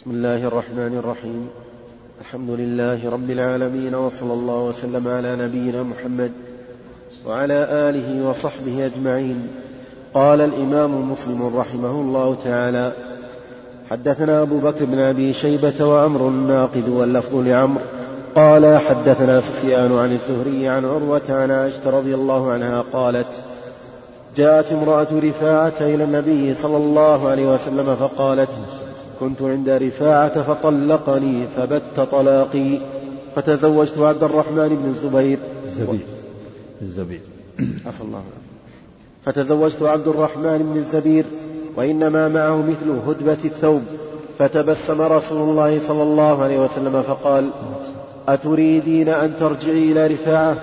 بسم الله الرحمن الرحيم. الحمد لله رب العالمين وصلى الله وسلم على نبينا محمد وعلى آله وصحبه أجمعين. قال الإمام مسلم رحمه الله تعالى حدثنا أبو بكر بن أبي شيبة وعمر الناقد واللفظ لعمر. قال حدثنا سفيان عن الزهري عن عروة عن عائشة رضي الله عنها قالت جاءت امرأة رفاعة إلى النبي صلى الله عليه وسلم فقالت كنت عند رفاعة فطلقني فبت طلاقي. فتزوجت عبد الرحمن بن الزبير. الزبير. الزبير. عفى الله فتزوجت عبد الرحمن بن الزبير وإنما معه مثل هدبة الثوب. فتبسم رسول الله صلى الله عليه وسلم فقال أتريدين أن ترجعي إلى رفاعة؟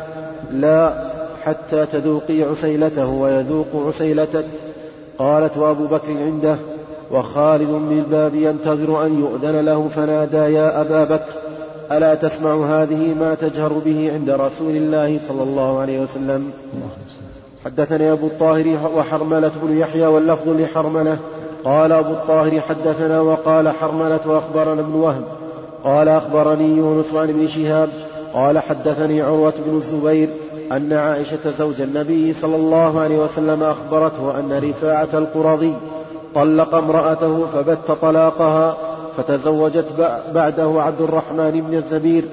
لا حتى تذوقي عسيلته ويذوق عسيلتك. قالت وأبو بكر عنده وخالد بالباب ينتظر أن يؤذن له فنادى يا أبا بكر ألا تسمع هذه ما تجهر به عند رسول الله صلى الله عليه وسلم؟ حدثني أبو الطاهر وحرملة بن يحيى واللفظ لحرملة. قال أبو الطاهر حدثنا وقال حرملة وأخبرنا ابن وهب. قال أخبرني يونس عن ابن شهاب. قال حدثني عروة بن الزبير أن عائشة زوج النبي صلى الله عليه وسلم أخبرته أن رفاعة القرظي طلق امرأته فبت طلاقها فتزوجت بعده عبد الرحمن بن الزبير.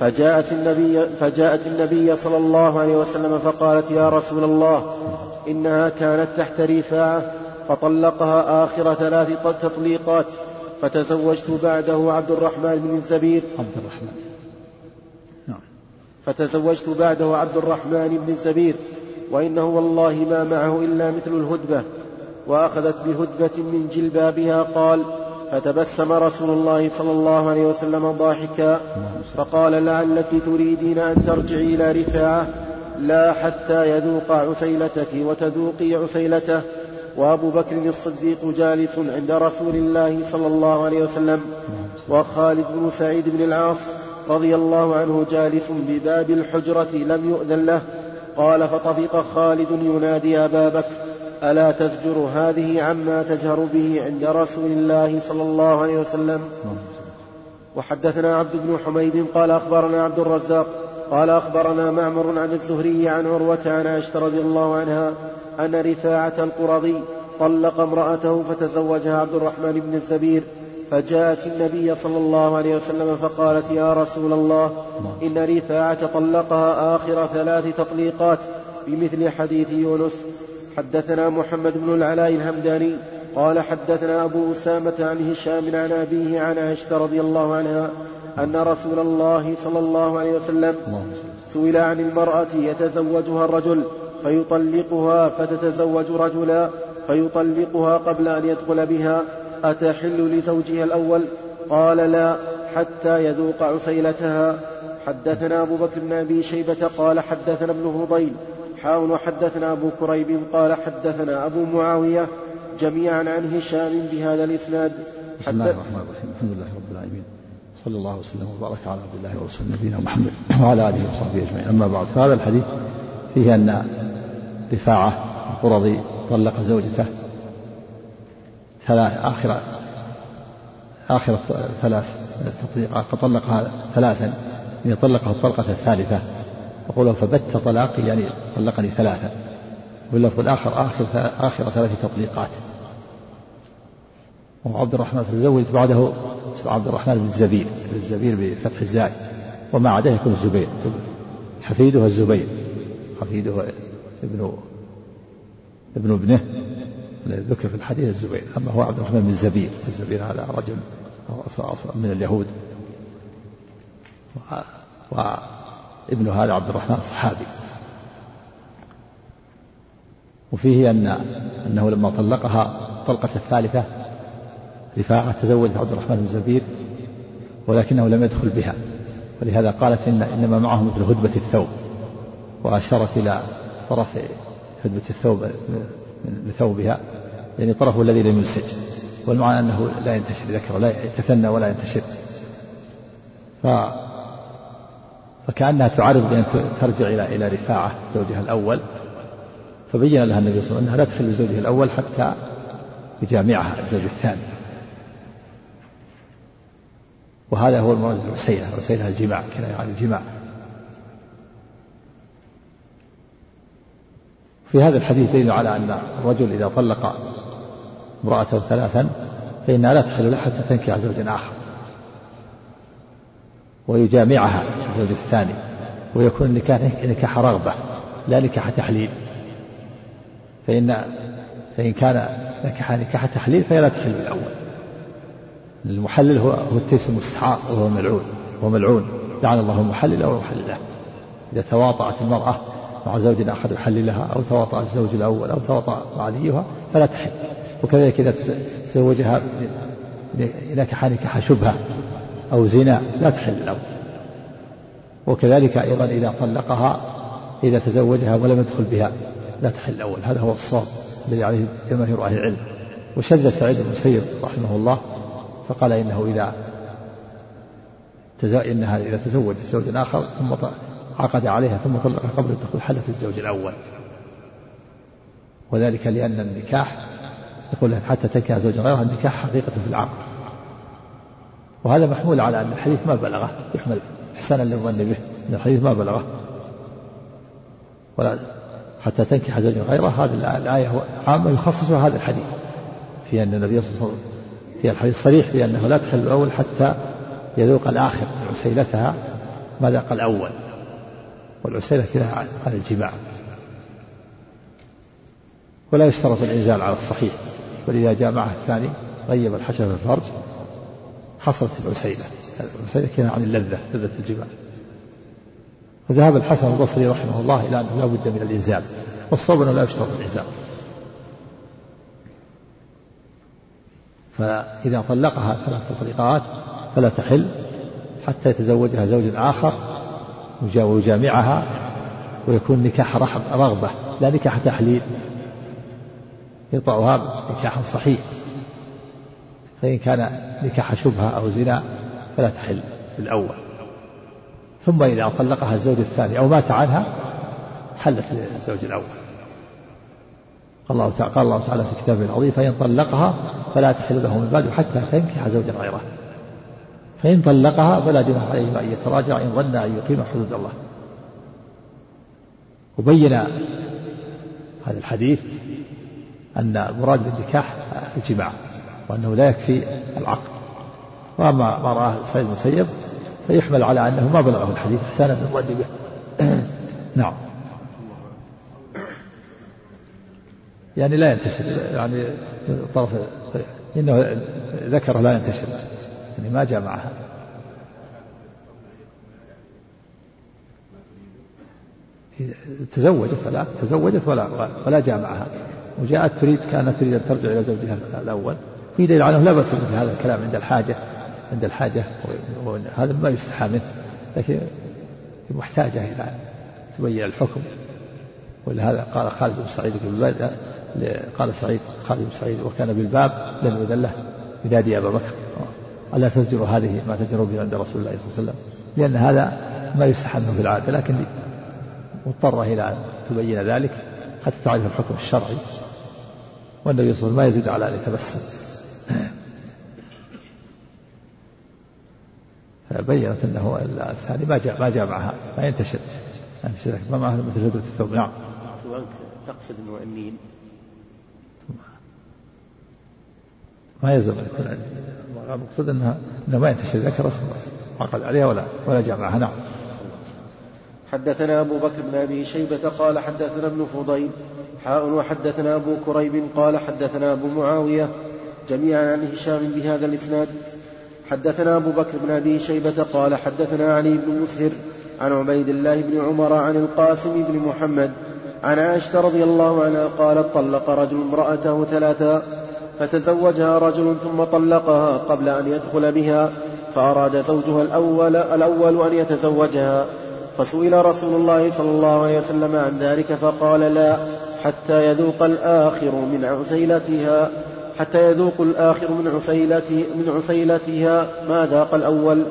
فجاءت النبي فجاءت النبي صلى الله عليه وسلم فقالت يا رسول الله إنها كانت تحت رفاعة فطلقها آخر ثلاث تطليقات فتزوجت بعده عبد الرحمن بن الزبير. عبد الرحمن. نعم. فتزوجت بعده عبد الرحمن بن الزبير وإنه والله ما معه إلا مثل الهدبة. وأخذت بهدبة من جلبابها قال فتبسم رسول الله صلى الله عليه وسلم ضاحكا فقال لعلك تريدين أن ترجعي إلى رفاعة؟ لا حتى يذوق عسيلتك وتذوقي عسيلته. وأبو بكر الصديق جالس عند رسول الله صلى الله عليه وسلم وخالد بن سعيد بن العاص رضي الله عنه جالس بباب الحجرة لم يؤذن له. قال فطفق خالد ينادي أبا بكر ألا تزجر هذه عما تجهر به عند رسول الله صلى الله عليه وسلم؟ وحدثنا عبد بن حميد قال أخبرنا عبد الرزاق قال أخبرنا معمر عن الزهري عن عروة عن عائشة رضي الله عنها أن رفاعة القرظي طلق امرأته فتزوجها عبد الرحمن بن الزبير فجاءت النبي صلى الله عليه وسلم فقالت يا رسول الله إن رفاعة طلقها آخر ثلاث تطليقات بمثل حديث يونس. حدثنا محمد بن العلاء الهمداني قال حدثنا أبو أسامة عن هشام عن أبيه عن عائشة رضي الله عنها أن رسول الله صلى الله عليه وسلم سئل عن المرأة يتزوجها الرجل فيطلقها فتتزوج رجلا فيطلقها قبل أن يدخل بها أتحل لزوجها الأول؟ قال لا حتى يذوق عسيلتها. حدثنا أبو بكر بن أبي شيبة قال حدثنا ابن فضيل حاول وحدثنا أبو كريب قال حدثنا أبو معاوية جميعا عن هشام بهذا الإسناد. بسم الله الرحمن الرحيم. الحمد لله رب العالمين. صلى الله وسلم وبارك على عبد الله ورسوله نبينا محمد وعلى آله وصحبه أجمعين. أما بعد فهذا الحديث فيه أن رفاعة القرظي طلق زوجته ثلاث آخر آخر ثلاث تطليقات فطلقها ثلاثا يعني طلقها الطلقة الثالثة. يقول فبت طلاقي يعني طلقني ثلاثة واللفظ الآخر آخر آخر ثلاث تطليقات. وعبد الرحمن تزوج بعده عبد الرحمن بن الزبير الزبير بفتح الزاي وما عداه يكون الزبير حفيده الزبير حفيده ابن ابن ابنه ذكر في الحديث الزبير. أما هو عبد الرحمن بن الزبير الزبير هذا رجل من اليهود. و ابن هذا عبد الرحمن صحابي وفيه أن أنه لما طلقها الطلقة الثالثة رفاعة تزوج عبد الرحمن بن زبير ولكنه لم يدخل بها. ولهذا قالت إن إنما معه مثل هدبة الثوب وأشارت إلى طرف هدبة الثوب لثوبها يعني طرفه الذي لم ينسج والمعنى أنه لا ينتشر ذكره لا يتثنى ولا ينتشر. ف فكأنها تعرض بأن ترجع إلى إلى رفاعة زوجها الأول. فبين لها النبي صلى الله عليه وسلم أنها لا تخل زوجها الأول حتى يجامعها الزوج الثاني. وهذا هو المراد بالعسيلة العسيلة الجماع كناية عن الجماع. في هذا الحديث دليل على أن الرجل إذا طلق امرأته ثلاثا فإنها لا تحل له حتى تنكح زوجا آخر. ويجامعها الزوج الثاني ويكون النكاح نكاح رغبة لا نكاح تحليل. فإن فإن كان نكح نكاح تحليل فهي لا تحل الأول المحلل هو هو التيس المستحار وهو ملعون هو ملعون. لعن الله المحلل أو المحللة. إذا تواطأت المرأة مع زوج آخر يحللها أو تواطأ الزوج الأول أو تواطأ عليها فلا تحل. وكذلك إذا تزوجها نكح نكاح شبهة أو زنا لا تحل الأول وكذلك أيضا إذا طلقها إذا تزوجها ولم يدخل بها لا تحل الأول هذا هو الصواب الذي عليه جماهير أهل العلم. وشد سعيد بن المسيب رحمه الله فقال إنه إذا إنها إذا تزوجت زوج آخر ثم عقد عليها ثم طلقها قبل الدخول حلت الزوج الأول. وذلك لأن النكاح يقول حتى تنكح زوجا غيرها النكاح حقيقة في العقد. وهذا محمول على أن الحديث ما بلغه. يحمل إحسانا للظن به أن الحديث ما بلغه. ولا حتى تنكح زوجا غيره. هذه الآية عامة يخصصها هذا الحديث. في أن النبي صلى الله عليه وسلم في الحديث صريح في أنه لا تحل الأول حتى يذوق الآخر عسيلتها ما ذاق الأول. والعسيلة فيها عن الجماع. ولا يشترط الإنزال على الصحيح. ولذا جاء معه الثاني غيب الحشر في الفرج. حصلت العسيلة. العسيلة كان عن اللذة لذة الجماع وذهب الحسن البصري رحمه الله إلى أنه لا بد من الإنزال. والصواب أنه لا يشترط الإنزال. فإذا طلقها ثلاث طلقات فلا تحل حتى يتزوجها زوج آخر ويجامعها ويكون نكاح رغبة لا نكاح تحليل. يطأها نكاح صحيح. فإن كان نكاح شبهة أو زنا فلا تحل في الأول. ثم إذا طلقها الزوج الثاني أو مات عنها حلت للزوج الأول. قال الله تعالى, قال الله تعالى في كتابه العظيم فإن طلقها فلا تحل له من بعد حتى تنكح زوجا غيره. فإن طلقها فلا جناح عليهما أن يتراجع إن ظن أن يقيم حدود الله. وبين هذا الحديث أن المراد بالنكاح الجماع. وأنه لا يكفي العقد. وأما ما رآه سيد المسيب فيحمل على أنه ما بلغه الحديث إحسانا بالظن به. نعم. يعني لا ينتشر يعني طرف إنه ذكره لا ينتشر يعني ما جاء معها تزوجت فلا تزوجت ولا ولا جاء معها. وجاءت تريد كانت تريد أن ترجع إلى زوجها الأول. في دليل على لا بأس مثل هذا الكلام عند الحاجة عند الحاجة وهذا ما يستحى منه لكن محتاجة إلى تبين الحكم. ولهذا قال خالد بن سعيد قال سعيد خالد بن سعيد وكان بالباب لم يذن له ينادي أبا بكر ألا تزجر هذه ما تزجر به عند رسول الله صلى الله عليه وسلم؟ لأن هذا ما يستحى منه في العادة لكن مضطرة إلى أن تبين ذلك حتى تعرف الحكم الشرعي. والنبي صلى الله عليه وسلم ما يزيد على أن يتبسم فبينت أنه الثاني ما جاء ما جاء معها ما ينتشر. ما معها مثل هدوء الثوب نعم. تقصد المؤمنين ما يلزم المقصود انها إنه ما ينتشر. ذكره عقد عليها ولا ولا جاء معها. نعم. حدثنا أبو بكر بن أبي شيبة قال حدثنا ابن فضيل حاء وحدثنا أبو كريب قال حدثنا أبو معاوية جميعا عن هشام بهذا الإسناد. حدثنا أبو بكر بن أبي شيبة قال حدثنا علي بن مسهر عن عبيد الله بن عمر عن القاسم بن محمد عن عائشة رضي الله عنها قالت طلق رجل امرأته ثلاثا فتزوجها رجل ثم طلقها قبل أن يدخل بها فأراد زوجها الأول الأول أن يتزوجها. فسئل رسول الله صلى الله عليه وسلم عن ذلك فقال لا حتى يذوق الآخر من عسيلتها حتى يذوق الآخر من عسيلته من عسيلتها ما ذاق الأول.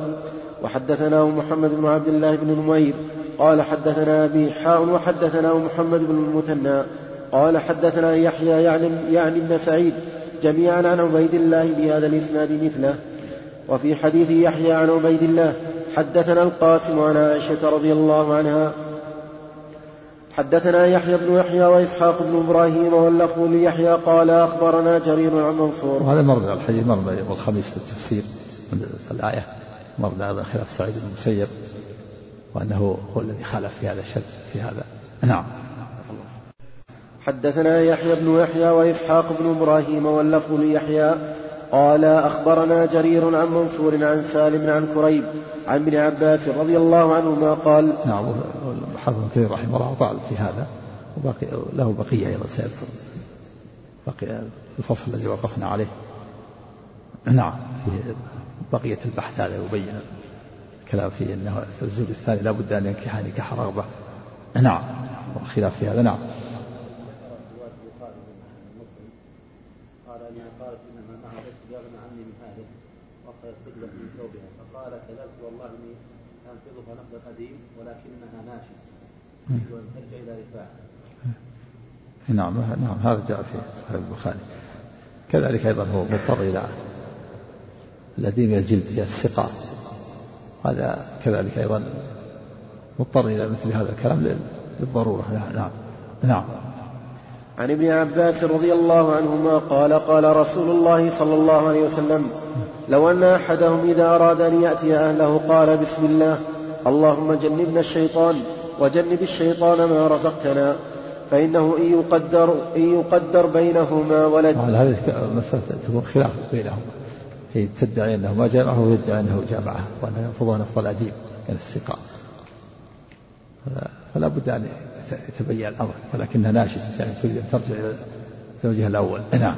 وحدثناه محمد بن عبد الله بن نمير. قال حدثنا أبي حاء وحدثناه محمد بن المثنى. قال حدثنا يحيى يعني يعني ابن سعيد جميعا عن عبيد الله بهذا الإسناد مثله. وفي حديث يحيى عن عبيد الله حدثنا القاسم عن عائشة رضي الله عنها حدثنا يحيى بن يحيى وإسحاق بن إبراهيم واللفظ ليحيى قال أخبرنا جرير عن منصور. وهذا مرد الحديث مرد يوم الخميس في التفسير من الآية. مرد هذا خلاف سعيد بن المسيب وأنه هو الذي خالف في هذا الشد في هذا. نعم. حدثنا يحيى بن يحيى وإسحاق بن إبراهيم واللفظ ليحيى قال أخبرنا جرير عن منصور عن سالم عن كريب عن ابن عباس رضي الله عنهما قال نعم حافظ كثير رحمه الله طال في هذا وبقي له بقية أيضا سيذكر بقي الفصل الذي وقفنا عليه. نعم في بقية البحث هذا يبين الكلام فيه أنه في الزوج الثاني لا بد أن ينكح نكاح رغبة. نعم والخلاف في هذا نعم. نعم نعم هذا جاء في صحيح البخاري. كذلك أيضا هو مضطر إلى من الجلد هي السقاء هذا كذلك أيضا مضطر إلى مثل هذا الكلام للضرورة. نعم نعم. عن ابن عباس رضي الله عنهما قال قال رسول الله صلى الله عليه وسلم لو أن أحدهم إذا أراد أن يأتي أهله قال بسم الله اللهم جنبنا الشيطان وجنب الشيطان ما رزقتنا فإنه إن يقدر إن يقدر بينهما ولد. هذه مسألة تكون خلاف بينهما هي تدعي أنه ما جامعه ويدعي أنه جامعه وأنه ينفضها نفض الأديب من السقاء فلا بد أن يتبين الأمر ولكنها ناشزة يعني ترجع إلى زوجها الأول. نعم.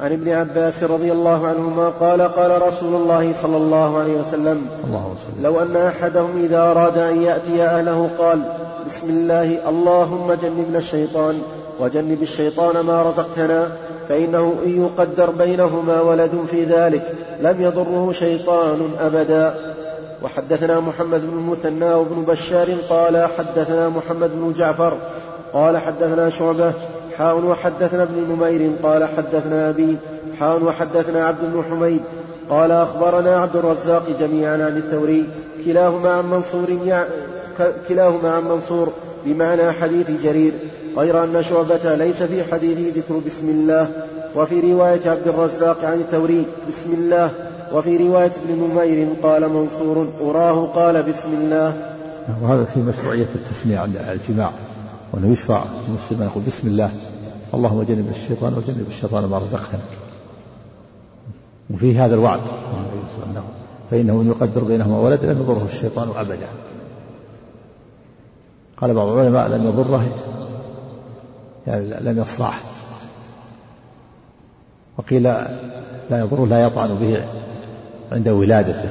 عن ابن عباس رضي الله عنهما قال قال رسول الله صلى الله عليه وسلم الله لو أن أحدهم إذا أراد أن يأتي أهله قال بسم الله اللهم جنبنا الشيطان وجنب الشيطان ما رزقتنا فإنه إن يقدر بينهما ولد في ذلك لم يضره شيطان أبدا. وحدثنا محمد بن المثنى وابن بشار قال حدثنا محمد بن جعفر قال حدثنا شعبة حاء وحدثنا ابن نمير قال حدثنا أبي حاء وحدثنا عبد بن حميد قال أخبرنا عبد الرزاق جميعا عن الثوري كلاهما عن منصور كلاهما عن منصور بمعنى حديث جرير غير أن شعبة ليس في حديثه ذكر بسم الله وفي رواية عبد الرزاق عن الثوري بسم الله وفي رواية ابن نمير قال منصور أراه قال بسم الله. وهذا في مشروعية التسمية عند الجماع. وأنه يشفع المسلم يقول بسم الله. اللهم جنب الشيطان وجنب الشيطان ما رزقتنا وفي هذا الوعد. فإنه إن يقدر بينهما ولد لم يضره الشيطان أبدا. قال بعض العلماء لم يضره يعني لم يصرعه. وقيل لا يضره لا يطعن به عند ولادته.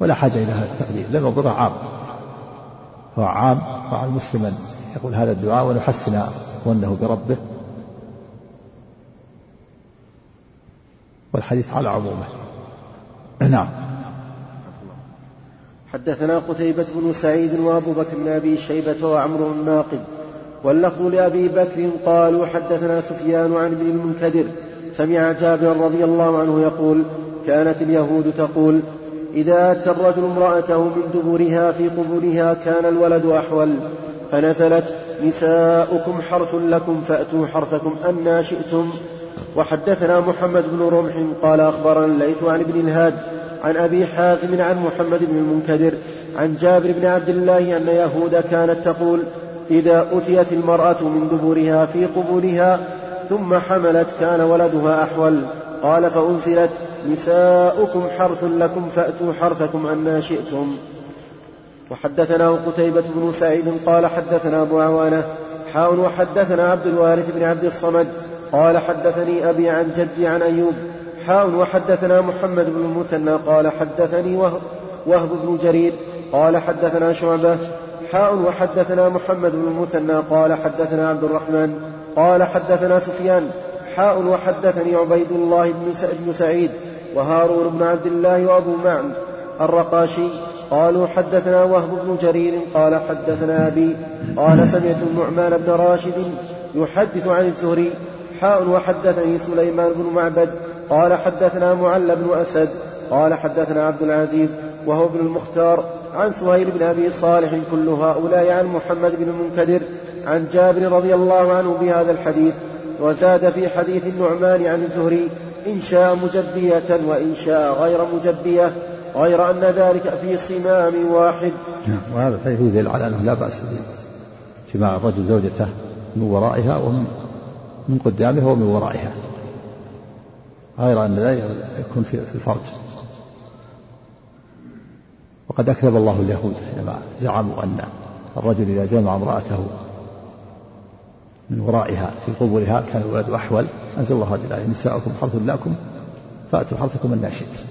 ولا حاجة إلى هذا التقدير. لم يضره عام. هو عام وعلى المسلم يقول هذا الدعاء ونحسن ظنه بربه. والحديث على عمومه. نعم. حدثنا قتيبة بن سعيد وأبو بكر بن أبي شيبة وعمر الناقد واللفظ لأبي بكر قالوا حدثنا سفيان عن ابن المنكدر. سمع جابر رضي الله عنه يقول كانت اليهود تقول إذا أتى الرجل امرأته من دبرها في قبورها كان الولد أحول فنزلت نساؤكم حرث لكم فأتوا حرثكم أنا شئتم. وحدثنا محمد بن رمح قال أخبرنا الليث عن ابن الهاد عن أبي حازم عن محمد بن المنكدر عن جابر بن عبد الله أن يهود كانت تقول إذا أتيت المرأة من دبرها في قبورها ثم حملت كان ولدها أحول. قال فأنزلت نساؤكم حرث لكم فأتوا حرثكم أنا شئتم. وحدثنا قتيبة بن سعيد قال حدثنا أبو عوانة حاول وحدثنا عبد الوارث بن عبد الصمد قال حدثني أبي عن جدي عن أيوب حاول وحدثنا محمد بن المثنى قال حدثني وهب بن جرير قال حدثنا شعبة حاء وحدثنا محمد بن المثنى قال حدثنا عبد الرحمن قال حدثنا سفيان حاء وحدثني عبيد الله بن سعيد وهارون بن عبد الله وأبو معن الرقاشي قالوا حدثنا وهب بن جرير قال حدثنا أبي قال سمعت النعمان بن راشد يحدث عن الزهري حاء وحدثني سليمان بن معبد قال حدثنا معل بن أسد قال حدثنا عبد العزيز وهو ابن المختار عن سهيل بن أبي صالح كل هؤلاء عن محمد بن المنكدر عن جابر رضي الله عنه بهذا الحديث وزاد في حديث النعمان عن الزهري إن شاء مجبية وإن شاء غير مجبية غير أن ذلك في صمام واحد. نعم وهذا الحديث يدل على أنه لا بأس بجماع الرجل زوجته من ورائها ومن من قدامها ومن ورائها. غير أن ذلك يكون في الفرج. وقد أكذب الله اليهود حينما زعموا أن الرجل إذا جمع امرأته من ورائها في قبورها كان الولد أحول. أنزل الله هذه الآية نساؤكم حرث لكم فأتوا حرثكم شئت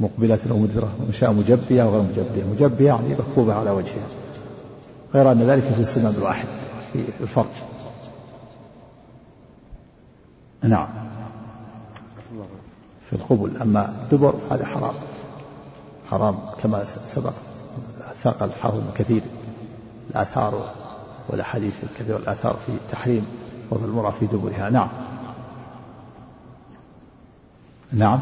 مقبلة ومدبرة وإن شاء مجبية وغير مجبية. مجبية يعني مكبوبة على وجهها. غير أن ذلك في السمام الواحد في الفرج نعم. في القبل. أما الدبر هذا حرام. حرام كما سبق. ساق الحافظ كثير. الآثار والأحاديث الكثيرة الآثار في تحريم وضع المرأة في دبرها. نعم. نعم.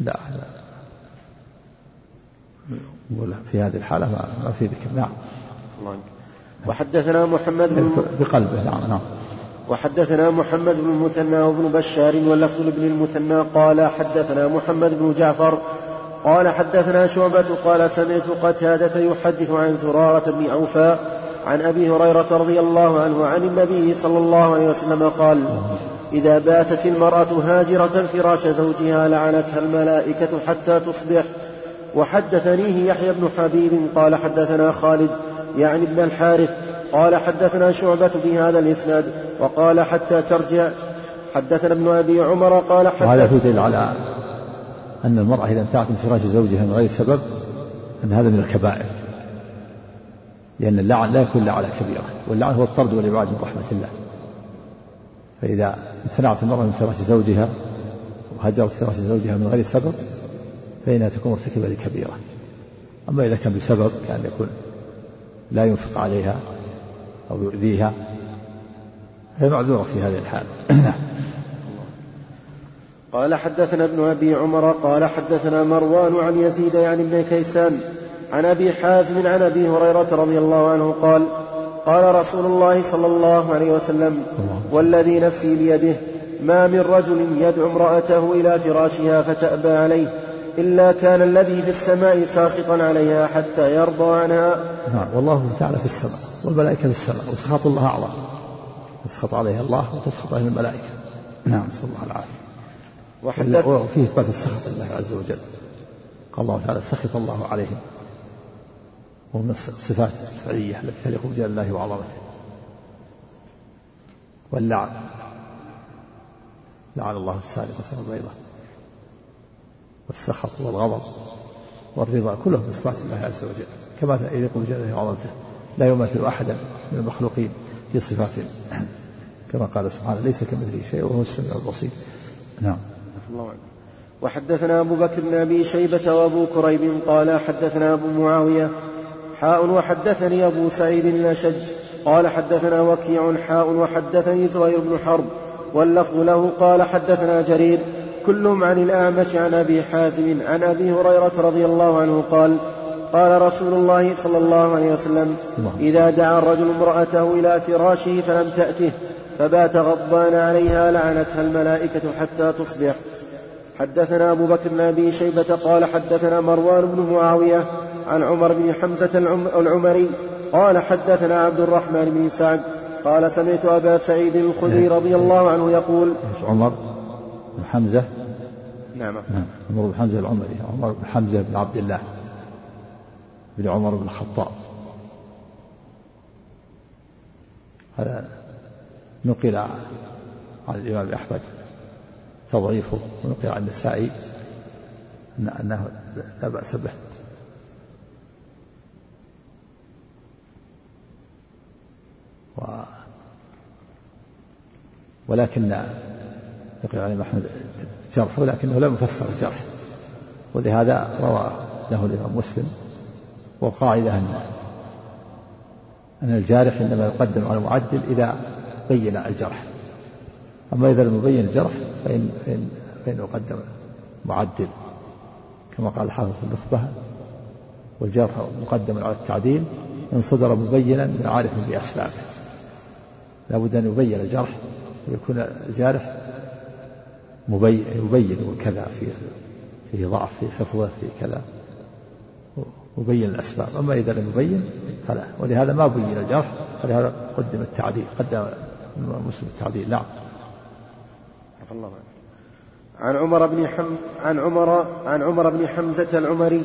لا لا. في هذه الحالة ما في ذكر. نعم. وحدثنا محمد بن بقلبه. نعم نعم. وحدثنا محمد بن المثنى وابن بشار واللفظ لابن المثنى قال حدثنا محمد بن جعفر قال حدثنا شعبة قال سمعت قتادة يحدث عن زرارة بن أوفى عن أبي هريرة رضي الله عنه عن النبي صلى الله عليه وسلم قال إذا باتت المرأة هاجرة فراش زوجها لعنتها الملائكة حتى تصبح. وحدثنيه يحيى بن حبيب قال حدثنا خالد يعني ابن الحارث قال حدثنا شعبة بهذا الإسناد وقال حتى ترجع. حدثنا ابن أبي عمر قال حتى وهذا يدل على أن المرأة إذا امتعت من فراش زوجها من غير سبب أن هذا من الكبائر. لأن اللعن لا يكون على كبيرة واللعن هو الطرد والإبعاد من رحمة الله. فإذا امتنعت المرأة من فراش زوجها وهجرت فراش زوجها من غير سبب فإنها تكون مرتكبة لكبيرة. أما إذا كان بسبب كان يكون لا ينفق عليها أو يؤذيها هي معذورة في هذه الحال. قال حدثنا ابن أبي عمر قال حدثنا مروان عن يزيد يعني ابن كيسان عن أبي حازم عن أبي هريرة رضي الله عنه قال قال رسول الله صلى الله عليه وسلم والذي نفسي بيده ما من رجل يدعو امرأته إلى فراشها فتأبى عليه إلا كان الذي في السماء ساخطا عليها حتى يرضى عنها. نعم والله تعالى في السماء والملائكة في السماء وسخط الله أعظم. يسخط عليها الله وتسخط عليه الملائكة. نعم. نسأل الله العافية. وفيه إثبات السخط لله عز وجل. قال الله تعالى سخط الله عليهم. ومن الصفات الفعلية التي تليق بجلال الله وعظمته. واللعن. لعن الله السارق وسرق البيضة والسخط والغضب والرضا كلهم من صفات الله عز وجل. كما يليق بجلاله وعظمته. لا يماثل أحدا من المخلوقين في صفاته كما قال سبحانه ليس كمثله شيء وهو السميع البصير. نعم. الله وحدثنا أبو بكر بن أبي شيبة وأبو كريب قال حدثنا أبو معاوية حاء وحدثني أبو سعيد الأشج قال حدثنا وكيع حاء وحدثني زهير بن حرب واللفظ له قال حدثنا جرير كلهم عن الأعمش عن أبي حازم عن أبي هريرة رضي الله عنه قال قال رسول الله صلى الله عليه وسلم إذا دعا الرجل امرأته إلى فراشه فلم تأته فبات غضبان عليها لعنتها الملائكة حتى تصبح. حدثنا أبو بكر بن أبي شيبة قال حدثنا مروان بن معاوية عن عمر بن حمزة العمري قال حدثنا عبد الرحمن بن سعد قال سمعت أبا سعيد الخدري رضي الله عنه يقول عمر بن حمزة؟ نعم. نعم. عمر بن حمزة العمري. عمر بن حمزة بن عبد الله بن عمر بن الخطاب. هذا نقل عن الإمام أحمد تضعيفه ونقل عن النسائي أنه لا بأس به. و ولكن يقول عن أحمد جرحه لكنه لم يفسر الجرح. ولهذا روى له الإمام مسلم والقاعدة أن أن الجارح إنما يقدم على المعدل إذا بين الجرح. أما إذا لم يبين الجرح فإن فإن فإن يقدم معدل كما قال الحافظ في النخبة والجرح مقدم على التعديل إن صدر مبينا من عارف بأسبابه لابد أن يبين الجرح ويكون الجارح مبين يبين وكذا في فيه ضعف في حفظه في كذا. مبين الأسباب. أما إذا لم يبين فلا. ولهذا ما بين الجرح ولهذا قدم التعديل قدم مسلم التعديل. نعم. الله عن عمر بن حم عن عمر عن عمر بن حمزة العمري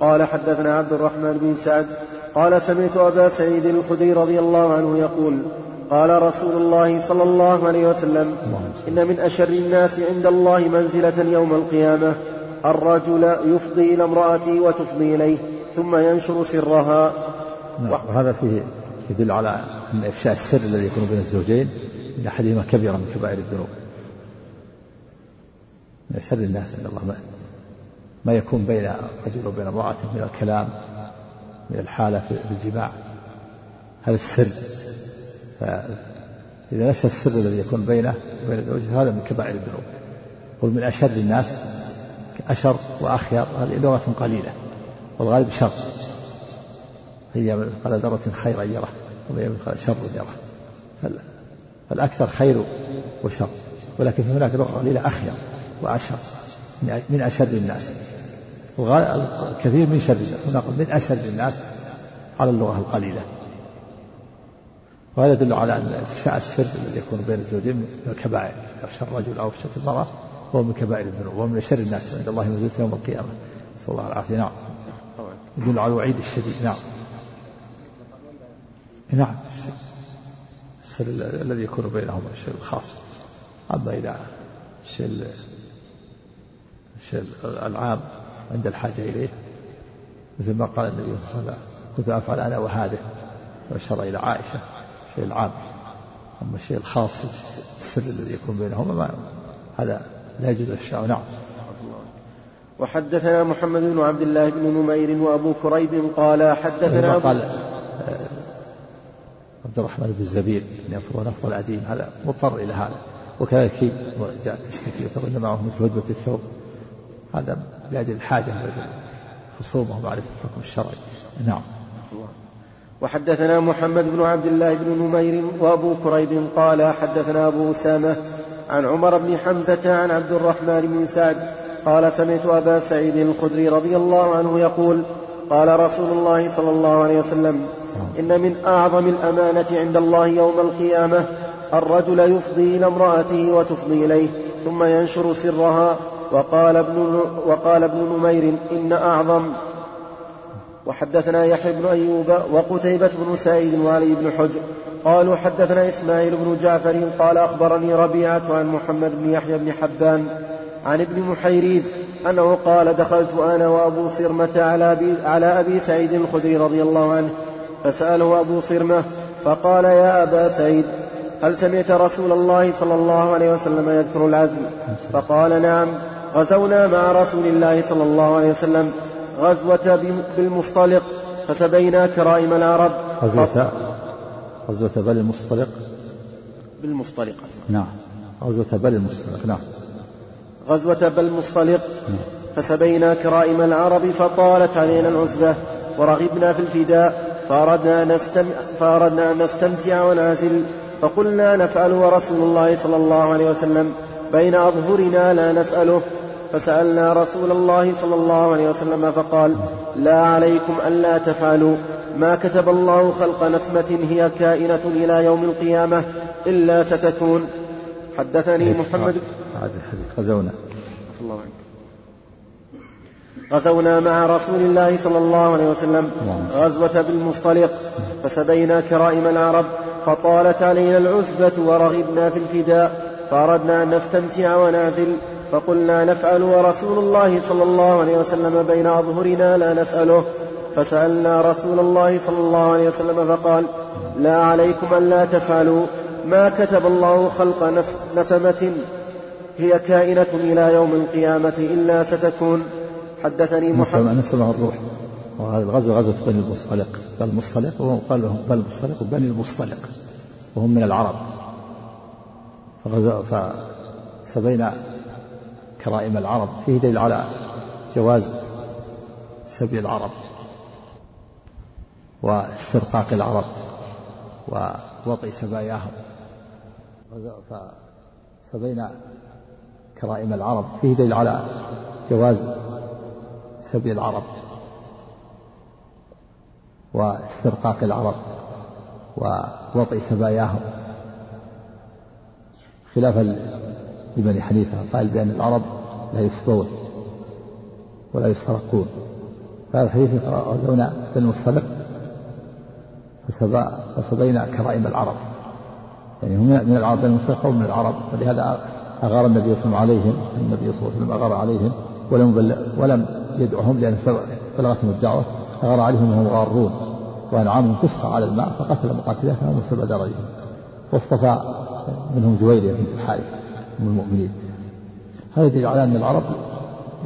قال حدثنا عبد الرحمن بن سعد قال سمعت أبا سعيد الخدري رضي الله عنه يقول قال رسول الله صلى الله عليه وسلم إن من أشر الناس عند الله منزلة يوم القيامة الرجل يفضي إلى امرأته وتفضي إليه ثم ينشر سرها. نعم وهذا فيه يدل على أن إفشاء السر الذي يكون بين الزوجين من أحدهما كبيرة من كبائر الذنوب. من شر الناس عند الله. ما يكون بين رجل وبين امرأته من الكلام من الحالة في الجماع. هذا السر. فإذا نشأ السر الذي يكون بينه وبين زوجه هذا من كبائر الذنوب. قل من أشر الناس أشر وأخير هذه لغة قليلة والغالب شر. هي مثقال ذرة خيرا يره شر يره فالأكثر خير وشر. ولكن في هناك لغة قليلة أخير وأشر. من أشر الناس. الكثير من شر نقول من أشر الناس على اللغة القليلة. وهذا يدل على أن إفشاء السر الذي يكون بين الزوجين من الكبائر. إفشاء الرجل أو إفشاء المرأة هو من كبائر الذنوب. ومن شر الناس. عند الله يوم القيامة. نسأل الله العافية نعم. يدل على الوعيد الشديد. نعم. نعم. السر الذي يكون بينهما الشيء الخاص. أما إذا الشيء الشيء العام عند الحاجة إليه مثل ما قال النبي صلى الله عليه وسلم كنت أفعل أنا وهذه. وأشار إلى عائشة الشيء العام. أما الشيء الخاص السر الذي يكون بينهما ما هذا لا يجوز الشعر نعم. وحدثنا محمد بن عبد الله بن نمير وأبو كريب قال حدثنا قال عبد الرحمن بن الزبير ان يفضل نفض العديم هذا مضطر إلى هذا. وكذلك جاء تشتكي وتقول ان معه مثل هدبه الثوب. هذا لأجل الحاجة خصومه ومعرفة الحكم الشرعي. نعم. وحدثنا محمد بن عبد الله بن نمير وأبو كريب قال حدثنا أبو أسامة عن عمر بن حمزة عن عبد الرحمن بن سعد قال سمعت أبا سعيد الخدري رضي الله عنه يقول قال رسول الله صلى الله عليه وسلم إن من أعظم الأمانة عند الله يوم القيامة الرجل يفضي إلى امرأته وتفضي إليه ثم ينشر سرها. وقال ابن وقال ابن نمير إن أعظم. وحدثنا يحيى بن أيوب وقتيبة بن سعيد وعلي بن حجر قالوا حدثنا إسماعيل بن جعفر قال أخبرني ربيعة عن محمد بن يحيى بن حبان عن ابن محيريز أنه قال دخلت أنا وأبو صرمة على على أبي سعيد الخدري رضي الله عنه فسأله أبو صرمة فقال يا أبا سعيد هل سمعت رسول الله صلى الله عليه وسلم يذكر العزل فقال نعم غزونا مع رسول الله صلى الله عليه وسلم غزوة بالمصطلق فسبينا كرائم العرب. غزوة غزوة بل المصطلق؟ بالمصطلق. نعم غزوة بل المصطلق نعم. غزوة بل المصطلق فسبينا كرائم العرب فطالت علينا العزبة ورغبنا في الفداء فأردنا, نستم فأردنا أن نستمتع ونعزل فقلنا نفعل ورسول الله صلى الله عليه وسلم بين أظهرنا لا نسأله فسألنا رسول الله صلى الله عليه وسلم فقال لا عليكم ألا تفعلوا ما كتب الله خلق نسمة هي كائنة إلى يوم القيامة إلا ستكون. حدثني محمد غزونا. الله عنك غزونا مع رسول الله صلى الله عليه وسلم غزوة بالمصطلق فسبينا كرائم العرب فطالت علينا العزبة ورغبنا في الفداء فأردنا أن نستمتع ونعزل فقلنا نفعل ورسول الله صلى الله عليه وسلم بين أظهرنا لا نسأله. فسألنا رسول الله صلى الله عليه وسلم فقال لا عليكم ألا تفعلوا ما كتب الله خلق نسمة هي كائنة إلى يوم القيامة إلا ستكون حدثني محمد. نسمة الروح وهذا الغزو غزوة بني المصطلق. بني المصطلق وقال لهم بني المصطلق وبني المصطلق. وهم من العرب. فسبينا كرائم العرب. فيه دليل على جواز سبي العرب واسترقاق العرب ووطئ سباياهم. فسبينا كرائم العرب. فيه دليل على جواز سبي العرب واسترقاق العرب ووطئ سباياهم. خلافا لبني حنيفة قال بأن العرب لا يسبون ولا يسترقون. فهذا الحديث غزونا بن المصطلق فسبينا كرائم العرب. يعني هم من العرب المصطلق ومن العرب ولهذا أغار النبي صلى الله عليه وسلم عليهم النبي صلى الله عليه وسلم أغار عليهم ولم ولم يدعهم لأن بلغتهم الدعوة أغار عليهم وهم غارون وأنعامهم تسقى على الماء فقتل مقاتلتهم وسبع درجهم واصطفى منهم جويرية بنت الحارث من المؤمنين. هذا يدل على أن العرب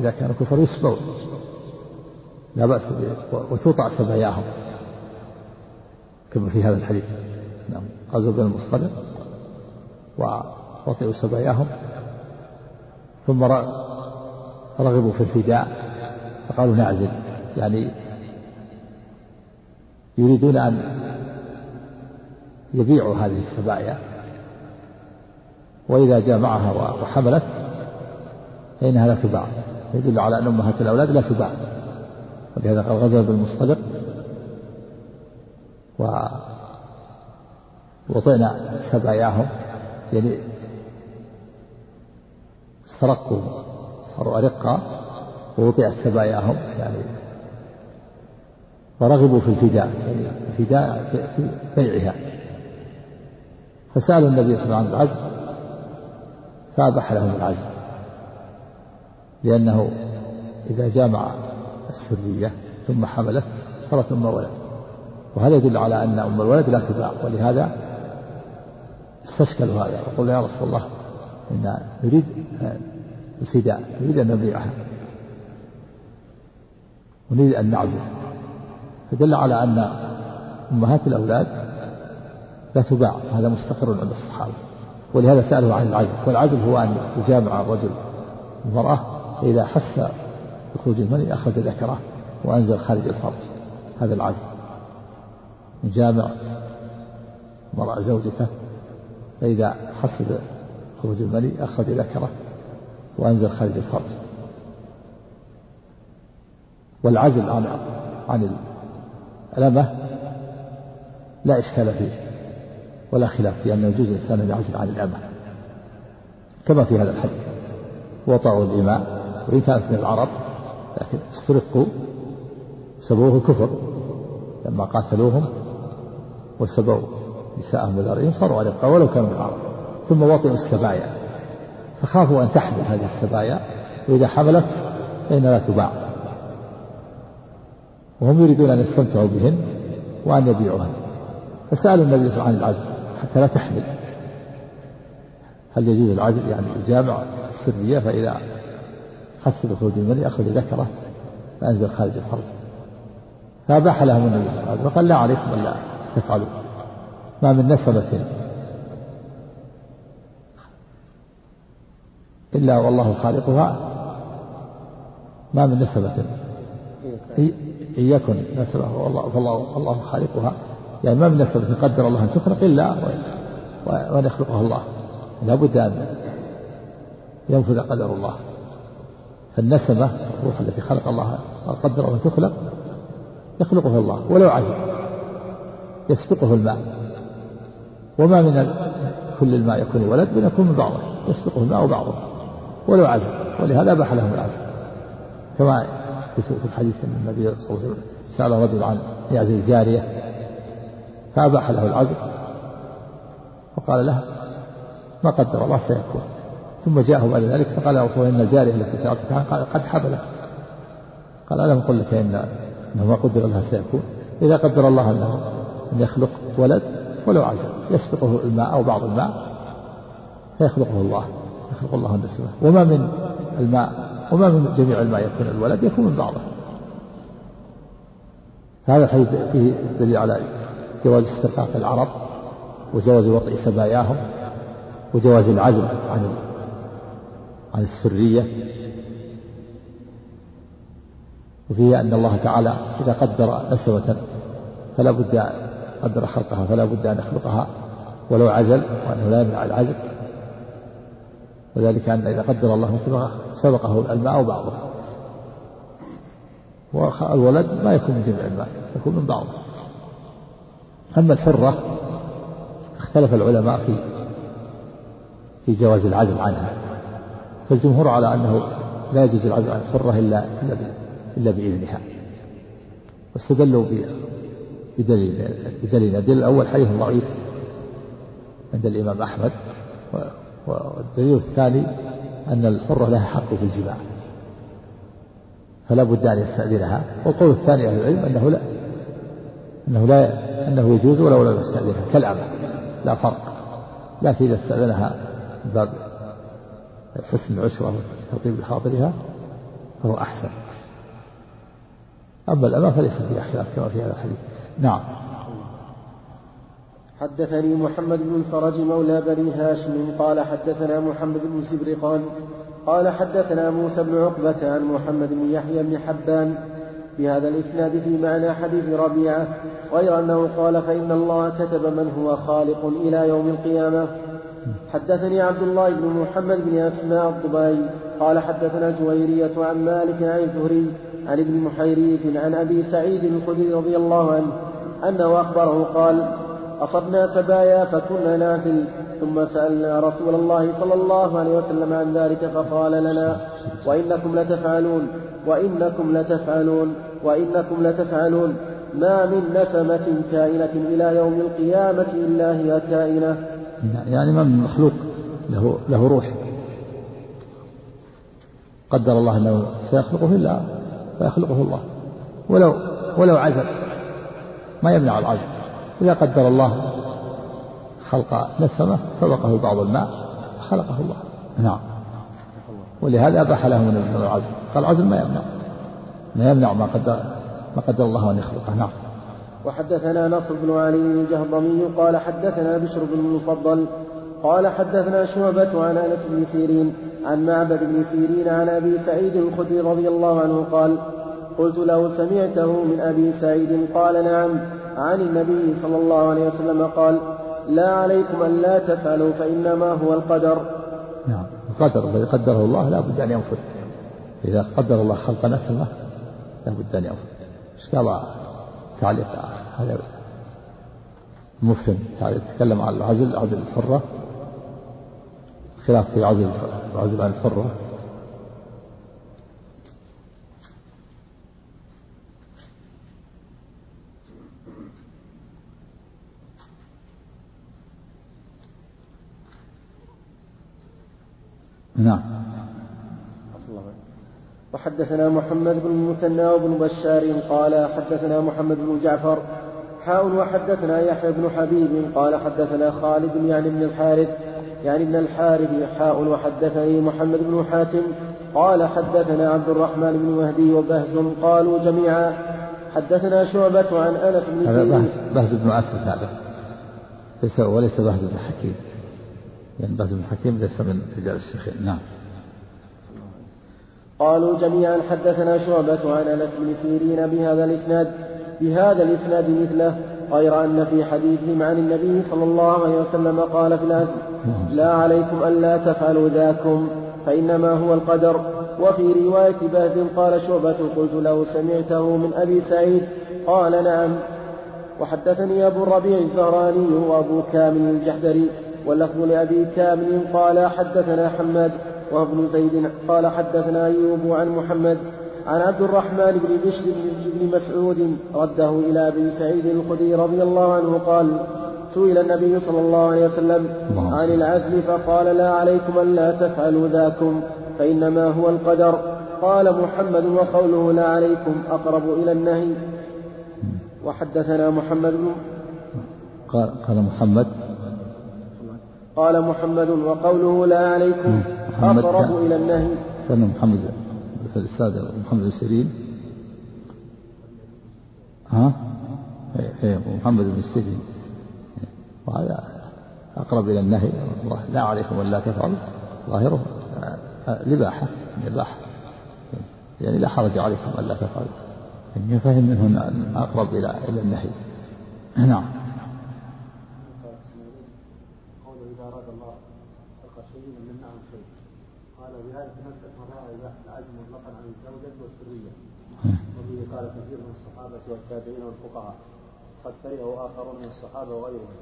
إذا كانوا كفر يسبون لا بأس وتوطع سباياهم. كما في هذا الحديث. نعم. غزوا بين المصطلق ووطئوا سباياهم ثم رغبوا في الفداء فقالوا نعزل. يعني يريدون أن يبيعوا هذه السبايا وإذا جاء معها وحملت فإنها لا تباع. يدل على أن أمهات الأولاد لا تباع. ولهذا قال غزا بالمصطلق و وطئنا سباياهم يعني استرقوا صاروا أرقا ووطئت سباياهم يعني. فرغبوا في الفداء يعني الفداء في بيعها. فسألوا النبي صلى الله عليه وسلم عن العزل فأبح لهم العزل لأنه إذا جامع السرية ثم حملت صارت أم ولد وهذا يدل على أن أم الولد لا تباع. ولهذا استشكلوا هذا. وقال يا رسول الله إن نريد الفداء نريد أن نبيعها. ونريد أن نعزل. فدل على أن أمهات الأولاد لا تباع هذا مستقر عند الصحابة. ولهذا سأله عن العزل. والعزل هو أن يجامع الرجل المرأة فإذا حس بخروج المني أخرج ذكره وأنزل خارج الفرج. هذا العزل. يجامع مرأة زوجته فإذا حس بخروج المني أخرج ذكره وأنزل خارج الفرج. والعزل عن عن الأمة لا إشكال فيه ولا خلاف في أنه يجوز الإنسان أن يعزل عن الأمة كما في هذا الحديث. وطأوا الإماء وإن كانت من العرب لكن استرقوا سبوه الكفر. لما قاتلوهم وسبوا نساءهم وذريهم صاروا أرقا ولو كانوا من العرب. ثم وطئوا السبايا فخافوا أن تحمل هذه السبايا وإذا حملت فإنها لا تباع. وهم يريدون أن يستمتعوا بهن وأن يبيعوهن فسألوا النبي صلى الله عليه وسلم عن العزل حتى لا تحمل. هل يجوز العزل؟ يعني الجامع السرية فإذا حس بخروج المني أخرج ذكره فأنزل خارج الفرج. فأباح لهم النبي صلى الله عليه وسلم وقال لا عليكم ألا تفعلوا. ما من نسبة إلا والله خالقها. ما من نسبة. إن يكن نسبة والله فالله الله خالقها. يعني ما من نسبة قدر الله أن تخلق إلا وأن يخلقها الله. لابد أن ينفذ قدر الله. فالنسمة الروح التي خلق الله قدر أن تخلق يخلقها الله. ولو عزم يسبقه الماء. وما من كل الماء يكون ولد بل يكون من بعضه. يسبقه الماء وبعضه. ولو عزم ولهذا أباح لهم العزم كما في الحديث أن النبي صلى الله عليه وسلم سأل رجل عن يعزل الجارية فأباح له العزل فقال له ما قدر الله سيكون. ثم جاءه بعد ذلك فقال يا رسول الله إن الجارية التي سألتك عنها قال قد حبلت قال ألم أقل لك إن أنه ما قدر الله سيكون؟ إذا قدر الله أنه أن يخلق ولد ولو عزل يسبقه الماء أو بعض الماء فيخلقه الله يخلق الله النسمة وما من الماء وما من جميع الماء يكون الولد يكون من بعضه. هذا الحديث فيه دليل على جواز استرقاق العرب وجواز وطئ سباياهم وجواز العزل عن عن السرية. وفيه أن الله تعالى إذا قدر نسمة فلا بد قدر خلقها فلا بد أن يخلقها ولو عزل وأنه لا يمنع العزل. وذلك أن إذا قدر الله نسمة سبقه الماء بعضه. والولد ما يكون من جميع الماء يكون من بعضه. أما الحرة اختلف العلماء في في جواز العزل عنها. فالجمهور على أنه لا يجوز العزل عن الحرة إلا إلا بإذنها. واستدلوا بدليل بدليل. الدليل الأول حديث ضعيف عند الإمام أحمد والدليل الثاني أن الحرة لها حق في الجماع. فلا بد أن يستأذنها. والقول الثاني أهل العلم أنه لا. أنه لا أنه يجوز ولو لم يستأذنها. كالأمة. لا فرق. لكن إذا استأذنها من باب حسن العشرة وتطيب خاطرها فهو أحسن. أما الأمة فليس فيها خلاف كما في هذا الحديث. نعم. حدثني محمد بن الفرج مولى بني هاشم قال حدثنا محمد بن سبرقان قال حدثنا موسى بن عقبة عن محمد بن يحيى بن حبان بهذا الإسناد في معنى حديث ربيعة غير أنه قال فإن الله كتب من هو خالق إلى يوم القيامة. حدثني عبد الله بن محمد بن أسماء الضبائي قال حدثنا جويرية عن مالك عن الزهري عن ابن محيريز عن أبي سعيد الخدري رضي الله عنه أنه أخبره قال أصبنا سبايا فكنا نافل ثم سألنا رسول الله صلى الله عليه وسلم عن ذلك فقال لنا وإنكم لتفعلون وإنكم لتفعلون وإنكم لتفعلون. ما من نسمة كائنة إلى يوم القيامة إلا هي كائنة. يعني ما من مخلوق له له روح. قدر الله أنه سيخلقه إلا فيخلقه الله. ولو ولو عزل. ما يمنع العزل. اذا قدر الله خلق نسمه سبقه بعض الماء خلقه الله. نعم. ولهذا أباح له من العزل قال العزل ما يمنع. ما يمنع ما قدر ما قدر الله أن يخلقه. نعم. وحدثنا نصر بن علي الجهضمي قال حدثنا بشر بن المفضل قال حدثنا شعبة عن أنس بن سيرين عن معبد بن سيرين عن أبي سعيد الخدري رضي الله عنه قال قلت له سمعته من أبي سعيد قال نعم عن النبي صلى الله عليه وسلم قال لا عليكم أن لا تفعلوا فإنما هو القدر. نعم القدر الذي قدره الله لا بد أن ينفذ. إذا قدر الله خلق نسمة لا بد أن ينفذ. إيش قال؟ تعليق هذا مفهم تعليق تكلم عن العزل عزل الحرة خلاف في عزل العزل عن الحرة. نعم. وحدثنا محمد بن المثنى وابن بشار قال حدثنا محمد بن جعفر. حاء وحدثنا يحيى بن حبيب قال حدثنا خالد يعني بن الحارث. يعني ابن الحارث حاء وحدثني محمد بن حاتم. قال حدثنا عبد الرحمن بن مهدي وبهز قالوا جميعا. حدثنا شعبة عن أنس بن هذا بهز, بهز بن أسد هذا ليس وليس بهز بن حكيم. يعني بهز بن حكيم ليس من رجال الشيخين نعم. قالوا جميعا حدثنا شعبة عن أنس بن سيرين بهذا الإسناد بهذا الإسناد مثله غير أن في حديثهم عن النبي صلى الله عليه وسلم قال في العزم لا عليكم ألا تفعلوا ذاكم فإنما هو القدر. وفي رواية بهز قال شعبة قلت له سمعته من أبي سعيد قال نعم. وحدثني أبو الربيع الزهراني وأبو كامل الجحدري واللفظ لأبي كامل قال حدثنا حماد وابن زيد قال حدثنا أيوب عن محمد عن عبد الرحمن بن بشر بن مسعود رده إلى أبي سعيد الخدري رضي الله عنه قال سئل النبي صلى الله عليه وسلم عن العزل فقال لا عليكم ألا تفعلوا ذاكم فإنما هو القدر. قال محمد وقوله لا عليكم أقرب إلى النهي. وحدثنا محمد قال محمد قال محمد وقوله لا عليكم أقرب إلى النهي. كان محمد الأستاذ محمد بن سيرين ها؟ إيه، إيه، محمد بن السجن وهذا أقرب إلى النهي. لا عليكم ألا تفعلوا. ظاهره الإباحة الإباحة يعني لا حرج عليكم ألا تفعلوا. يعني فهم منه أقرب إلى إلى النهي. نعم إذا أراد الله خلق شيء لم يمنعه شيء قال بهذا تمسك رأى العزم مطلقا عن الزوجة والسرية وبه قال كثير من الصحابة والتابعين والفقهاء. قد كرهه آخرون من الصحابة وغيرهم.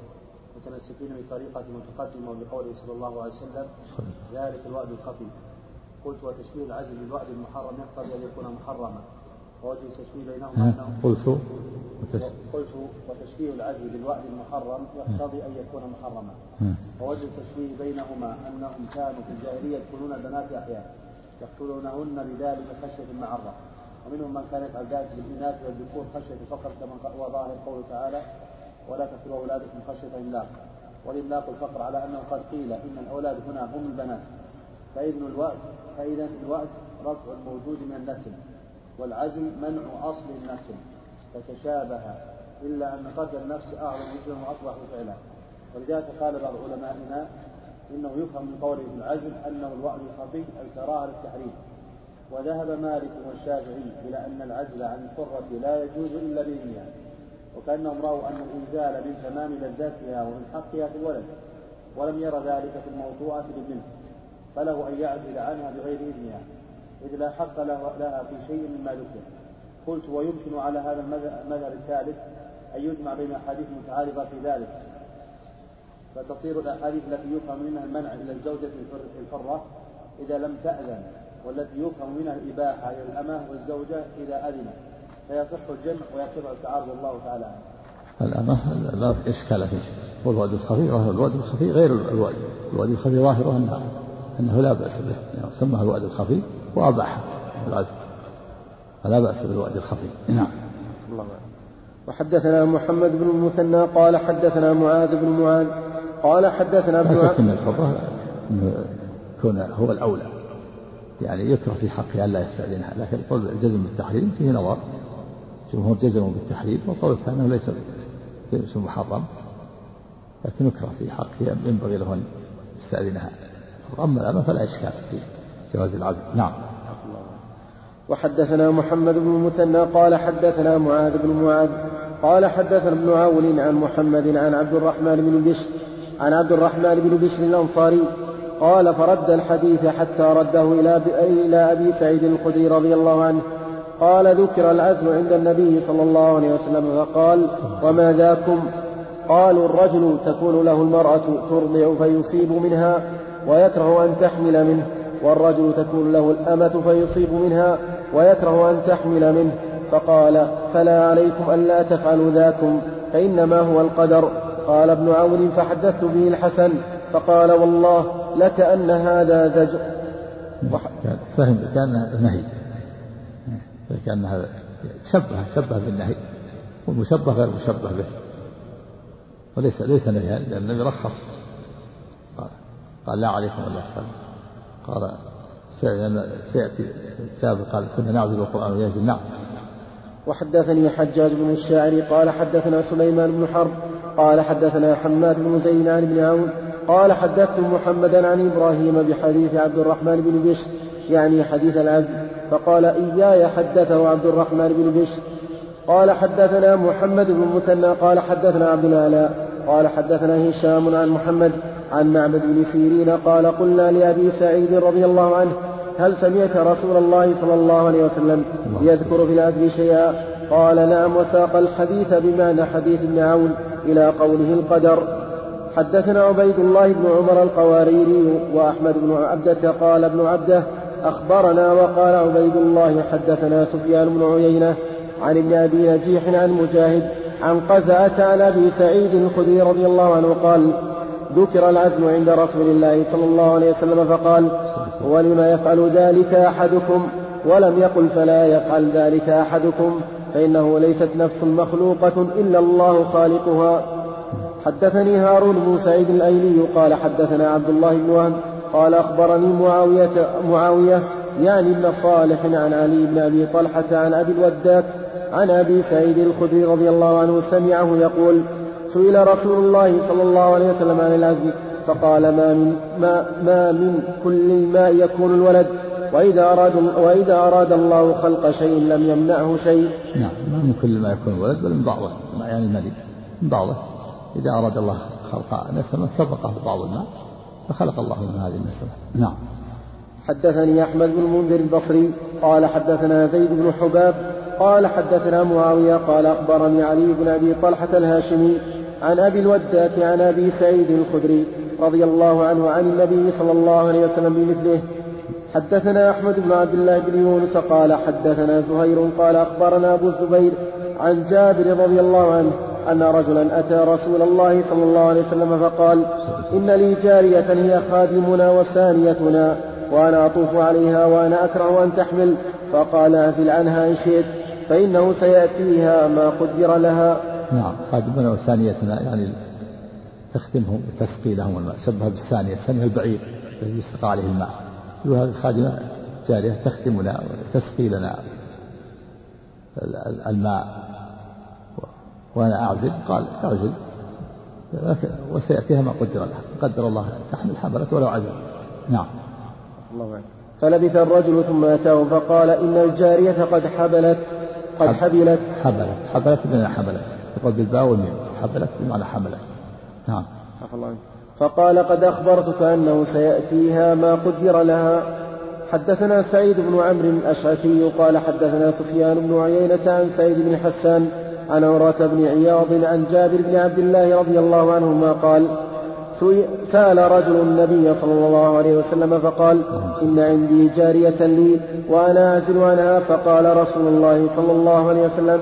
متمسكين بطريقة متقدمة بقوله صلى الله عليه وسلم ذلك الوعد الخفي. قلت وتشبيه العزم بالوعد المحرم يقتضي أن يكون محرما. ووجه التشبيه بينهما قلت قلت وتشبيه العزم بالوعد المحرم يقتضي أن يكون محرما. ووجه التشبيه بينهما أنهم كانوا في الجاهلية يدخلون البنات أحيانا يقتلونهن بذلك خشية المعرة. ومنهم من كان يفعل ذلك بالإناث والذكور خشية الفقر كما هو ظاهر قوله تعالى ولا تقتلوا أولادكم خشية إملاق والإملاق الفقر على أنه قد قيل إن الأولاد هنا هم البنات. فإذن الوعد فإذا الوعد رفع الموجود من النسل. والعزم منع أصل النسل فتشابه إلا أن قتل النفس أعظم جزءا وأقبح فعلا ولذلك قال بعض علمائنا إنه يفهم من قوله في العزم أنه الوعد الخفي الكراهة للتحريم. وذهب مالك والشافعي إلى أن العزل عن الحرة لا يجوز إلا بإذنها وكأنهم رأوا أن الإنزال من تمام لذاتها ومن حقها في الولد ولم ير ذلك في الموضوعة للبنت فله أن يعزل عنها بغير إذنها. إذ لا حق له لها في شيء مما ذكر. قلت ويمكن على هذا المذهب الثالث أن يجمع بين أحاديث متعارضة في ذلك. فتصير الأحاديث التي يفهم منها المنع إلى الزوجة الحرة إذا لم تأذن والتي يفهم منها الإباحة إلى الأمة والزوجة إذا أذنت فيصح الجمع ويرتفع التعارض الله تعالى عنه. الأمة لا إشكال فيه. والوعد الخفي الوعد الخفي غير الوعد الوعد الخفي ظاهره أنه أنه لا بأس به. يعني سماه الوعد الخفي وأباحه العزم فلا بأس بالوعد الخفي. نعم. الله وحدثنا محمد بن المثنى قال حدثنا معاذ بن معاذ قال حدثنا ابن عبد أن الحرة كون هو الأولى. يعني يكره في حقها ألا يستأذنها. لكن قول الجزم بالتحريم فيه نظر. جمهور جزموا بالتحريم وقول الثاني ليس ليس محرم. لكن يكره في حقها ينبغي له أن يستأذنها. أما الأمة فلا إشكال في جواز العزم نعم. وحدثنا محمد بن المثنى قال حدثنا معاذ بن معاذ قال حدثنا ابن عون عن محمد عن عبد الرحمن بن بشر عن عبد الرحمن بن بشر الأنصاري قال فرد الحديث حتى رده إلى إلى أبي سعيد الخدري رضي الله عنه. قال ذكر العزم عند النبي صلى الله عليه وسلم فقال وما ذاكم؟ قالوا الرجل تكون له المرأة ترضع فيصيب منها ويكره أن تحمل منه. والرجل تكون له الأمة فيصيب منها ويكره أن تحمل منه. فقال فلا عليكم ألا تفعلوا ذاكم فإنما هو القدر. قال ابن عون فحدثت به الحسن فقال والله لكأن هذا زجر فهم كأنه نهي. كأنها شبه شبه بالنهي. والمشبه غير مشبه به. وليس ليس نهيا لأن النبي قال, قال لا عليكم الا قال سيأتي سابق قال كنا نعزل القرآن وينزل نعم. وحدثني حجاج بن الشاعري قال حدثنا سليمان بن حرب قال حدثنا حماد بن زين عن ابن عون قال حدثت محمدا عن إبراهيم بحديث عبد الرحمن بن بشر يعني حديث العزم فقال إياي حدثه عبد الرحمن بن بشر. قال حدثنا محمد بن مثنى. قال حدثنا عبد الآلاء قال حدثنا هشام عن محمد. عن معبد بن سيرين قال قلنا لأبي سعيد رضي الله عنه هل سمعت رسول الله صلى الله عليه وسلم يذكر في العدل شيئا؟ قال نعم وساق الحديث بمعنى حديث ابن عون إلى قوله القدر. حدثنا عبيد الله بن عمر القواريري وأحمد بن عبدة قال ابن عبدة أخبرنا وقال عبيد الله حدثنا سفيان بن عيينة عن ابن أبي نجيح عن مجاهد عن قزعة عن أبي سعيد الخدري رضي الله عنه قال ذكر العزم عند رسول الله صلى الله عليه وسلم فقال ولم يفعل ذلك أحدكم؟ ولم يقل فلا يفعل ذلك أحدكم؟ فإنه ليست نفس مخلوقة إلا الله خالقها. حدثني هارون بن سعيد الأيلي قال حدثنا عبد الله بن وهب قال أخبرني معاوية معاوية يعني ابن صالح عن علي بن أبي طلحة عن أبي الوداك عن أبي سعيد الخدري رضي الله عنه سمعه يقول سئل رسول الله صلى الله عليه وسلم عن العزل فقال ما من ما, ما من كل الماء يكون الولد وإذا أراد وإذا أراد الله خلق شيء لم يمنعه شيء. نعم ما من كل ما يكون الولد بل من بعضه يعني الملك من بعضه. إذا أراد الله خلق نسمة سبقه بعض الماء فخلق الله من هذه النسمة. نعم. حدثني أحمد بن المنذر البصري قال حدثنا زيد بن حباب قال حدثنا معاوية قال أخبرني علي بن أبي طلحة الهاشمي عن أبي الوداة عن أبي سعيد الخدري رضي الله عنه عن النبي صلى الله عليه وسلم بمثله حدثنا أحمد بن عبد الله بن يونس قال حدثنا زهير قال أخبرنا أبو الزبير عن جابر رضي الله عنه أن رجلا أتى رسول الله صلى الله عليه وسلم فقال إن لي جارية هي خادمنا وسانيتنا وأنا أطوف عليها وأنا أكره أن تحمل فقال أزل عنها إن شئت فإنه سيأتيها ما قدر لها. نعم خادمنا وسانيتنا يعني تخدمهم وتسقي لهم الماء شبه بالثانية الثانية البعير الذي يسقى عليه الماء. هذه الخادمة جارية تخدمنا وتسقي لنا الماء. وأنا أعزل قال أعزل وسيأتيها ما قدر لها قدر الله تحمل حملت ولو عزل نعم. الله فلبث الرجل ثم أتاه فقال إن الجارية قد حبلت قد حبلت. حبلت حبلت بمعنى حبلت. يقول بالباء والميم. حبلت بمعنى حملت. نعم. فقال قد أخبرتك أنه سيأتيها ما قدر لها. حدثنا سعيد بن عمرو الأشعثي قال حدثنا سفيان بن عيينة عن سعيد بن حسان عن عمرة بن عياض عن جابر بن عبد الله رضي الله عنهما قال سأل رجل النبي صلى الله عليه وسلم فقال إن عندي جارية لي وأنا أعزل عنها فقال رسول الله صلى الله عليه وسلم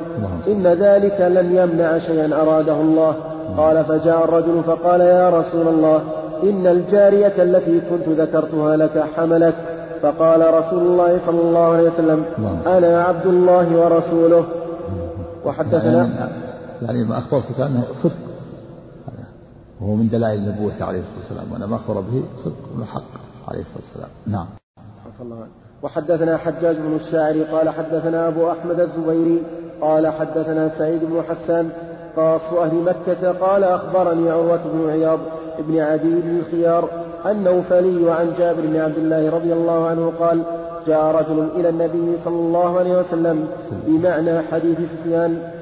إن ذلك لن يمنع شيئا أراده الله. قال فجاء الرجل فقال يا رسول الله إن الجارية التي كنت ذكرتها لك حملت. فقال رسول الله صلى الله عليه وسلم أنا عبد الله ورسوله. وحدثنا يعني, يعني ما أخبرتك أنه صدق. وهو من دلائل النبوة عليه الصلاة والسلام وأنا ما أخبر به صدق وحق عليه الصلاة والسلام. نعم. وحدثنا حجاج بن الشاعر قال حدثنا أبو أحمد الزبيري قال حدثنا سعيد بن حسان قاص أهل مكة قال أخبرني عروة بن عياض بن عدي بن الخيار النوفلي عن جابر بن عبد الله رضي الله عنه قال جاء رجل إلى النبي صلى الله عليه وسلم بمعنى حديث سفيان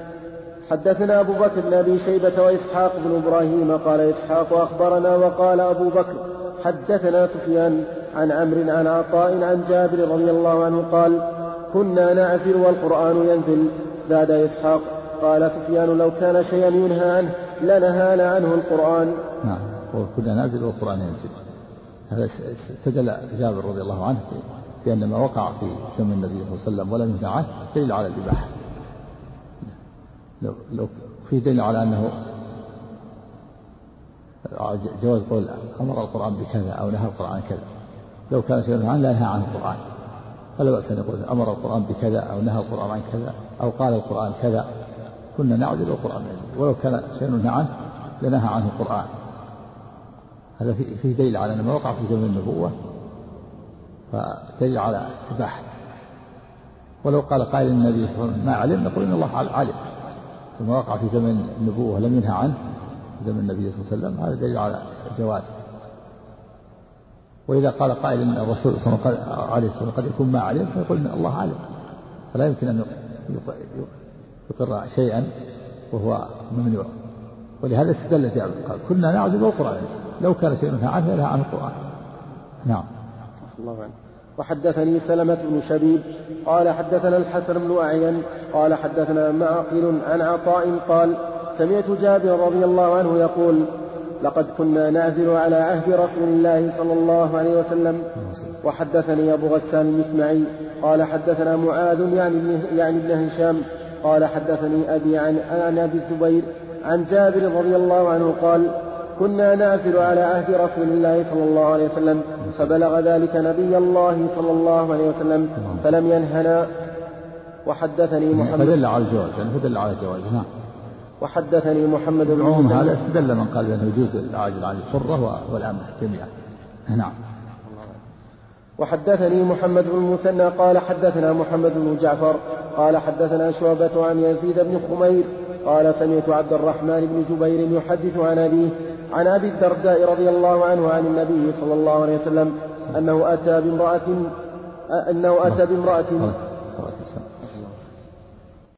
حدثنا أبو بكر بن أبي شيبة وإسحاق بن إبراهيم قال إسحاق أخبرنا وقال أبو بكر حدثنا سفيان عن عمرو عن عطاء عن جابر رضي الله عنه قال كنا نعزل والقرآن ينزل. زاد إسحاق قال سفيان لو كان شيئا ينهى عنه لنهانا عنه القرآن. نعم وكنا نعزل والقرآن ينزل. هذا استدل جابر رضي الله عنه بأن ما وقع في زمن النبي صلى الله عليه وسلم ولم ينهى عنه دليل على الإباحة. لو, لو في دليل على أنه جواز قول أمر القرآن بكذا أو نهى القرآن كذا. لو كان شيء عنه لا ينهى عنه القرآن. فلا بأس أن يقول أمر القرآن بكذا أو نهى القرآن عن كذا أو قال القرآن كذا. كنا نعزل والقرآن يعزل ولو كان شيء نهى عنه لنهى عنه القرآن. هذا فيه دليل على أن ما وقع في زمن النبوة. فدليل على إباحة. ولو قال قائل النبي صلى الله عليه وسلم ما علم نقول إن الله علم. ثم وقع في زمن النبوة ولم ينهى عنه في زمن النبي صلى الله عليه وسلم هذا دليل على الجواز. وإذا قال قائل أن الرسول صلى الله عليه وسلم قد يكون ما علم فيقول إن الله علم فلا يمكن أن يقر شيئا وهو ممنوع. ولهذا استدل جابر قال كنا نعبد القرآن. لو كان شيء ينهى عنه ينهى عن القرآن. نعم. الله عنه وحدثني سلمة بن شبيب قال حدثنا الحسن بن أعين قال حدثنا معقل عن عطاء قال سمعت جابر رضي الله عنه يقول لقد كنا نعزل على عهد رسول الله صلى الله عليه وسلم. وحدثني أبو غسان المسمعي قال حدثنا معاذ يعني يعني ابن هشام قال حدثني أبي عن, عن أبي الزبير عن جابر رضي الله عنه قال كنا نعزل على عهد رسول الله صلى الله عليه وسلم فبلغ ذلك نبي الله صلى الله عليه وسلم فلم ينهنا. وحدثني محمد فدل على الجواز يعني فدل على الجواز نعم. وحدثني محمد بن عموم هذا استدل من قال انه يجوز العاجل عن الحرة والامه جميعا. نعم. وحدثني محمد بن المثنى قال حدثنا محمد بن جعفر قال حدثنا شعبة عن يزيد بن خمير قال سمعت عبد الرحمن بن جبير يحدث عن أبيه عن أبي الدرداء رضي الله عنه عن النبي صلى الله عليه وسلم أنه أتى بامرأة أنه أتى بامرأة